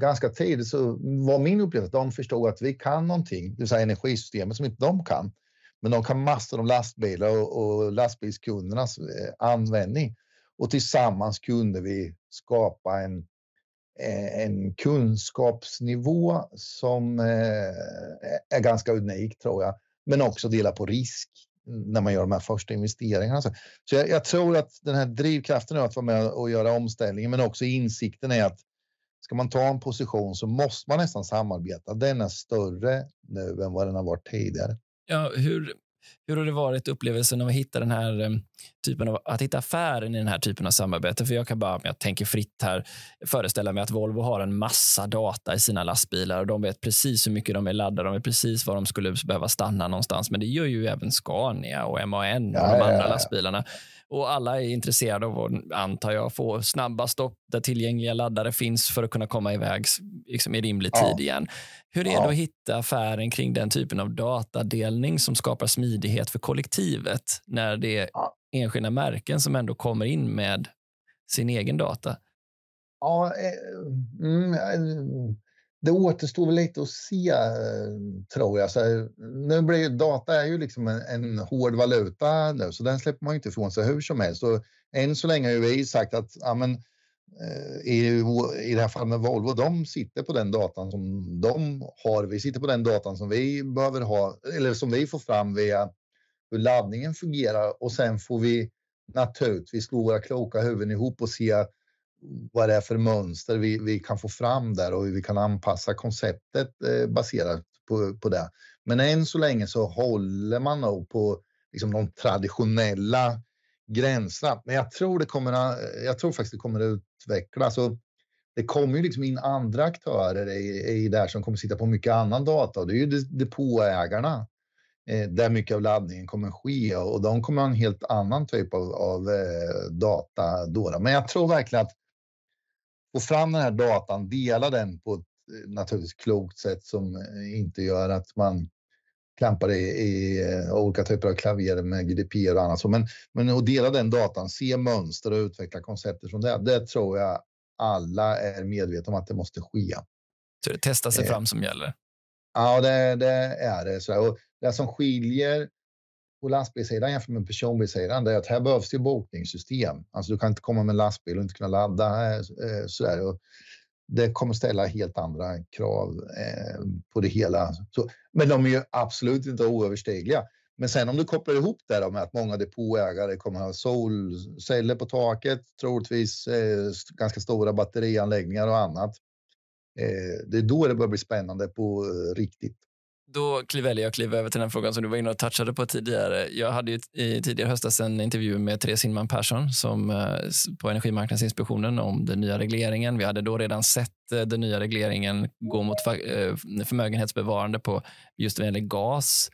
S2: ganska tidigt så var min upplevelse att de förstod att vi kan någonting, det vill säga energisystemet som inte de kan. Men de kan massor om lastbilar och, och lastbilskundernas eh, användning och tillsammans kunde vi skapa en, eh, en kunskapsnivå som eh, är ganska unik tror jag, men också dela på risk när man gör de här första investeringarna. Så jag, jag tror att den här drivkraften är att vara med och göra omställningen, men också insikten är att ska man ta en position så måste man nästan samarbeta. Den är större nu än vad den har varit tidigare.
S1: Ja, hur, hur har det varit upplevelsen av att hitta den här eh, typen av att hitta affären i den här typen av samarbete? För jag kan bara, om jag tänker fritt här, föreställa mig att Volvo har en massa data i sina lastbilar och de vet precis hur mycket de är laddade, de vet precis var de skulle behöva stanna någonstans. Men det gör ju även Scania och MAN och ja, de andra ja, ja. lastbilarna. Och alla är intresserade av att, antar jag, få snabba stopp där tillgängliga laddare finns för att kunna komma iväg liksom i rimlig tid igen. Hur är det att hitta affären kring den typen av datadelning som skapar smidighet för kollektivet när det är enskilda märken som ändå kommer in med sin egen data?
S2: Ja, eh, mm, eh, det återstår väl lite att se, eh, tror jag. Så eh, nu blir, data är ju liksom en, en hård valuta nu, så den släpper man inte ifrån sig hur som helst. Och än så länge har vi sagt att ja, men, eh, i, i det här fallet med Volvo, de sitter på den datan som de har. Vi sitter på den datan som vi behöver ha, eller som vi får fram via hur laddningen fungerar och sen får vi naturligtvis slå våra kloka huvuden ihop och se vad det är för mönster vi, vi kan få fram där och hur vi kan anpassa konceptet eh, baserat på, på det. Men än så länge så håller man nog på liksom, de traditionella gränserna. Men jag tror det kommer, jag tror faktiskt det kommer att utvecklas. Och det kommer ju liksom in andra aktörer i, i där som kommer sitta på mycket annan data. Det är ju depåägarna eh, där mycket av laddningen kommer ske och de kommer ha en helt annan typ av, av eh, data. Då. Men jag tror verkligen att få fram den här datan, dela den på ett eh, naturligtvis klokt sätt som eh, inte gör att man klampar i, i uh, olika typer av klaver med GDPR och annat. Så, men, men att dela den datan, se mönster och utveckla koncepter från det, det tror jag alla är medvetna om att det måste ske.
S1: Så det testa sig eh, fram som gäller?
S2: Ja, det, det är det. Så och det som skiljer på lastbilssidan jämfört med personbilssidan det är att här behövs det bokningssystem. Alltså du kan inte komma med lastbil och inte kunna ladda. Eh, eh, sådär. Och det kommer ställa helt andra krav eh, på det hela. Så, men de är ju absolut inte oöverstigliga. Men sen om du kopplar ihop det med att många depåägare kommer ha solceller på taket, troligtvis eh, ganska stora batterianläggningar och annat. Eh, det är då det börjar bli spännande på eh, riktigt.
S1: Då väljer jag att kliva över till den frågan som du var inne och touchade på tidigare. Jag hade ju i tidigare höstas en intervju med Therese Inman Persson som, eh, på Energimarknadsinspektionen om den nya regleringen. Vi hade då redan sett eh, den nya regleringen gå mot eh, förmögenhetsbevarande på just vad gäller gas.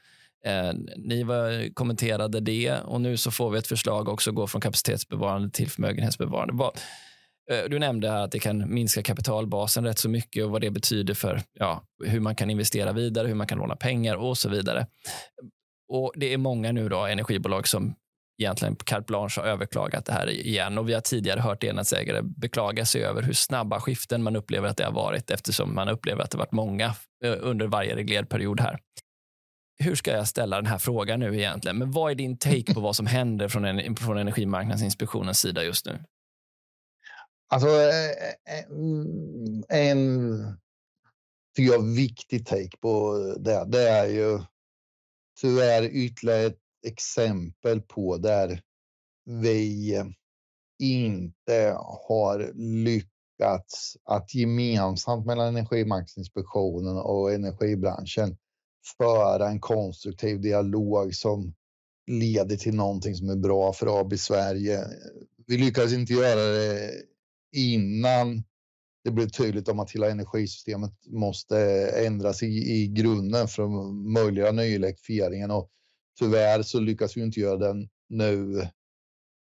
S1: Ni var, kommenterade det och nu så får vi ett förslag också gå från kapacitetsbevarande till förmögenhetsbevarande. Eh, du nämnde att det kan minska kapitalbasen rätt så mycket och vad det betyder för ja, hur man kan investera vidare, hur man kan låna pengar och så vidare. Och Det är många nu då energibolag som egentligen carte blanche har överklagat det här igen. Och Vi har tidigare hört elnätsägare beklaga sig över hur snabba skiften man upplever att det har varit eftersom man upplever att det varit många eh, under varje reglerad period här. Hur ska jag ställa den här frågan nu egentligen? Men vad är din take på vad som händer från, en, från Energimarknadsinspektionens sida just nu?
S2: Alltså, eh, eh, eh, mm, en tycker jag viktig take på det, det är ju tyvärr ytterligare ett exempel på där vi inte har lyckats att gemensamt mellan Energimarknadsinspektionen och energibranschen föra en konstruktiv dialog som leder till någonting som är bra för AB Sverige. Vi lyckades inte göra det innan det blev tydligt om att hela energisystemet måste ändras i, i grunden för att möjliggöra nyelektrifieringen och tyvärr så lyckas vi inte göra den nu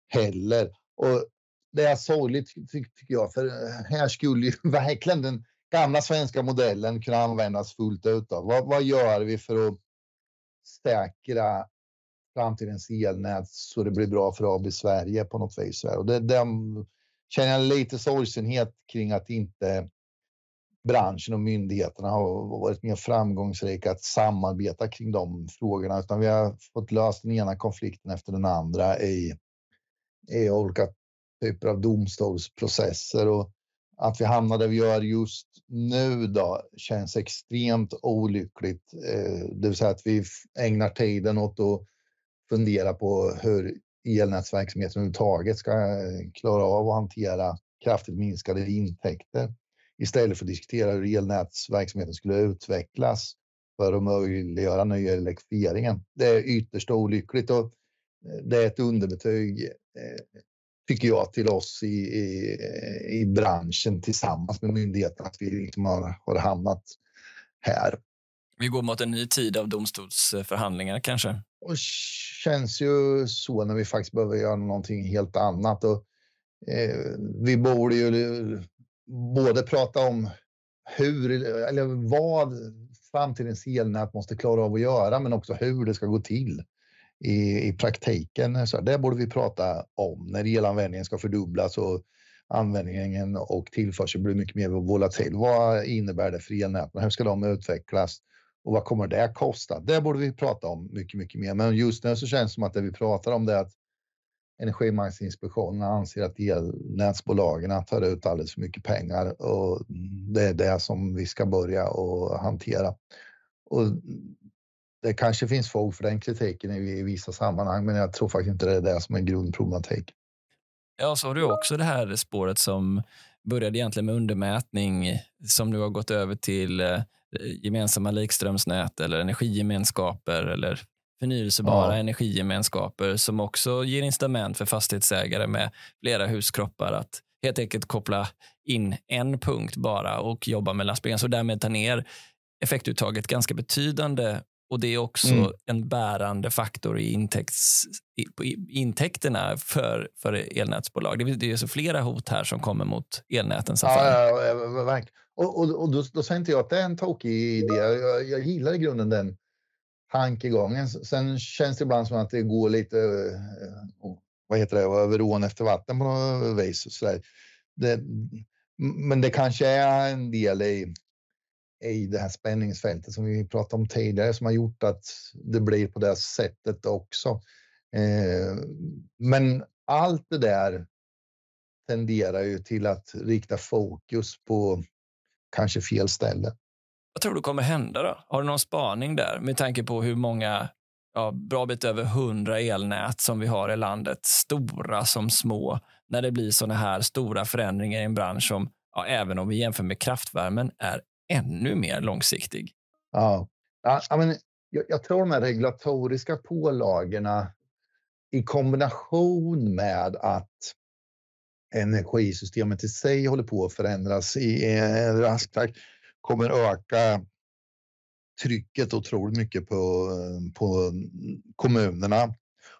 S2: heller. Och det är sorgligt tycker jag, för eh, här skulle ju verkligen den gamla svenska modellen kunna användas fullt ut. Vad, vad gör vi för att säkra framtidens elnät så det blir bra för AB Sverige på något vis? Och det, det känner jag lite sorgsenhet kring att inte branschen och myndigheterna har varit mer framgångsrika att samarbeta kring de frågorna, utan vi har fått lösa den ena konflikten efter den andra i, i olika typer av domstolsprocesser och att vi hamnar där vi gör just nu då känns extremt olyckligt. Eh, det vill säga att vi ägnar tiden åt att fundera på hur elnätsverksamheten överhuvudtaget ska eh, klara av att hantera kraftigt minskade intäkter istället för att diskutera hur elnätsverksamheten skulle utvecklas för att möjliggöra nya elektrifieringen. Det är ytterst olyckligt och eh, det är ett underbetyg eh, tycker jag till oss i, i, i branschen tillsammans med myndigheterna att vi liksom har, har hamnat här.
S1: Vi går mot en ny tid av domstolsförhandlingar kanske?
S2: Och känns ju så när vi faktiskt behöver göra någonting helt annat. Och, eh, vi borde ju både prata om hur eller vad framtidens elnät måste klara av att göra, men också hur det ska gå till i, i praktiken. Så det borde vi prata om när elanvändningen ska fördubblas och användningen och tillförseln blir mycket mer volatil. Vad innebär det för elnäten? Hur ska de utvecklas? Och vad kommer det att kosta? Det borde vi prata om mycket, mycket mer. Men just nu så känns det som att det vi pratar om det är att Energimarknadsinspektionen anser att elnätsbolagen tar ut alldeles för mycket pengar och det är det som vi ska börja och hantera. Och det kanske finns fog för den kritiken i vissa sammanhang, men jag tror faktiskt inte det är det som är grundproblematik.
S1: Ja, så har du också det här spåret som började egentligen med undermätning som nu har gått över till eh, gemensamma likströmsnät eller energigemenskaper eller förnyelsebara ja. energigemenskaper som också ger incitament för fastighetsägare med flera huskroppar att helt enkelt koppla in en punkt bara och jobba med lastbilen och därmed ta ner effektuttaget ganska betydande och Det är också mm. en bärande faktor i, intäkts, i, intäkterna för, för elnätsbolag. Det, är så flera hot här som kommer mot elnätens affärer.
S2: Ja, ja, ja, och, och, och då, då säger inte jag att det är en tokig idé. Jag, jag gillar i grunden den tankegången. Sen känns det ibland som att det går lite, eh, vad heter det, över ån efter vatten på något vis. Så det, men det kanske är en del i, i det här spänningsfältet som vi pratade om tidigare som har gjort att det blir på det sättet också. Eh, men allt det där tenderar ju till att rikta fokus på kanske fel ställe.
S1: Vad tror du kommer hända då? Har du någon spaning där med tanke på hur många, ja, bra bit över hundra elnät som vi har i landet, stora som små, när det blir sådana här stora förändringar i en bransch som, ja, även om vi jämför med kraftvärmen, är ännu mer långsiktig?
S2: Ja, ja men jag, jag tror de här regulatoriska pålagorna i kombination med att energisystemet i sig håller på att förändras i en rask takt kommer öka trycket otroligt mycket på, på kommunerna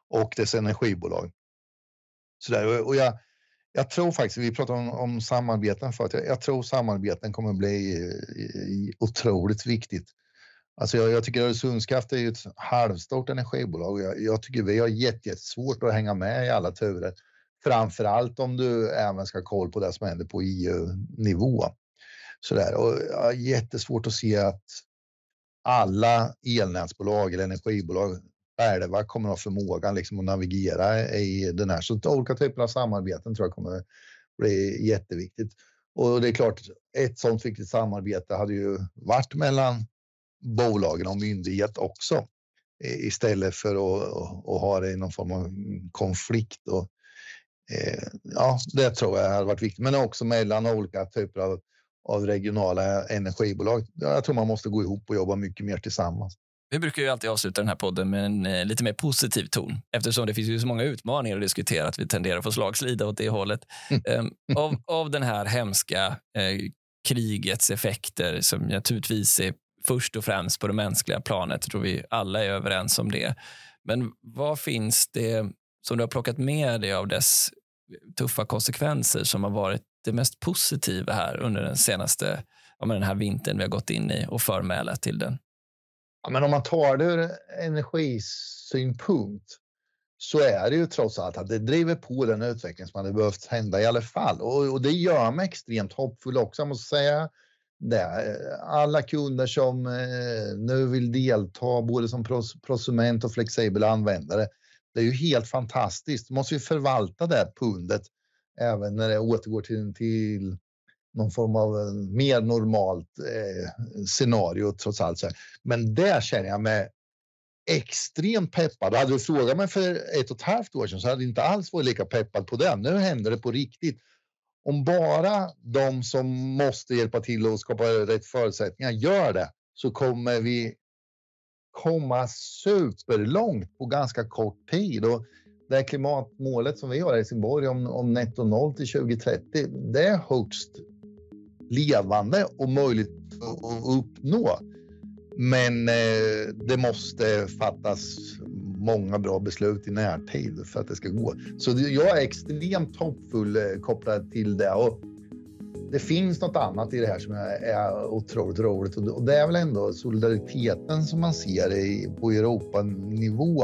S2: och dess energibolag. Så där, och jag, jag tror faktiskt, vi pratade om, om samarbeten förut, jag, jag tror samarbeten kommer bli i, otroligt viktigt. Alltså jag, jag tycker Öresundskraft är ju ett halvstort energibolag. Jag, jag tycker vi har jättesvårt att hänga med i alla turer. Framför allt om du även ska ha koll på det som händer på EU-nivå. Sådär. Och jag har jättesvårt att se att alla elnätsbolag eller energibolag själva kommer att ha förmågan liksom att navigera i den här. Så olika typer av samarbeten tror jag kommer bli jätteviktigt. Och det är klart, ett sådant viktigt samarbete hade ju varit mellan bolagen och myndighet också istället för att, att ha det i någon form av konflikt. Och, ja, det tror jag hade varit viktigt, men också mellan olika typer av, av regionala energibolag. Jag tror man måste gå ihop och jobba mycket mer tillsammans.
S1: Vi brukar ju alltid avsluta den här podden med en eh, lite mer positiv ton eftersom det finns ju så många utmaningar att diskutera att vi tenderar att få slagslida åt det hållet. Mm. Um, av, av den här hemska eh, krigets effekter som naturligtvis är först och främst på det mänskliga planet, tror vi alla är överens om det. Men vad finns det som du har plockat med dig av dess tuffa konsekvenser som har varit det mest positiva här under den senaste, ja, den här vintern vi har gått in i och förmälat till den?
S2: Ja, men om man tar det ur energisynpunkt så är det ju trots allt att det driver på den utveckling som hade behövt hända i alla fall. Och, och det gör mig extremt hoppfull också. Jag måste säga det. Eh, alla kunder som eh, nu vill delta både som prosument och flexibel användare. Det är ju helt fantastiskt. måste ju förvalta det pundet även när det återgår till, till någon form av eh, mer normalt eh, scenario trots allt. Men där känner jag mig extremt peppad. Hade du frågat mig för ett och ett halvt år sedan så hade jag inte alls varit lika peppad på det. Nu händer det på riktigt. Om bara de som måste hjälpa till och skapa rätt förutsättningar gör det så kommer vi komma superlångt på ganska kort tid. Och det klimatmålet som vi har i Helsingborg om, om netto noll till 2030, det är högst levande och möjligt att uppnå. Men eh, det måste fattas många bra beslut i närtid för att det ska gå. Så jag är extremt hoppfull eh, kopplad till det. Och det finns något annat i det här som är otroligt roligt och det är väl ändå solidariteten som man ser på Europanivå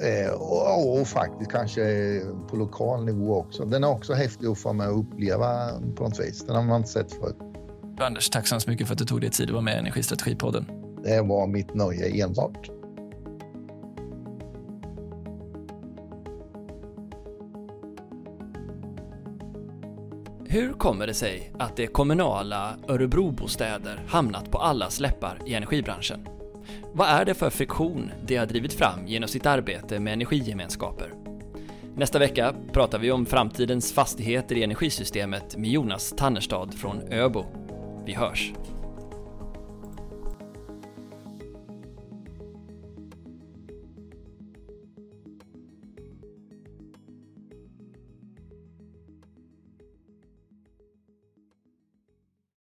S2: Eh, och, och, faktiskt kanske på lokal nivå också. Den är också häftig att få med och uppleva på något vis. Den har man inte sett förut.
S1: Anders, tack så mycket för att du tog dig tid att vara med i Energistrategipodden.
S2: Det var mitt nöje enbart.
S3: Hur kommer det sig att det kommunala Örebrobostäder hamnat på allas läppar i energibranschen? Vad är det för friktion de har drivit fram genom sitt arbete med energigemenskaper? Nästa vecka pratar vi om framtidens fastigheter i energisystemet med Jonas Tannerstad från Öbo. Vi hörs!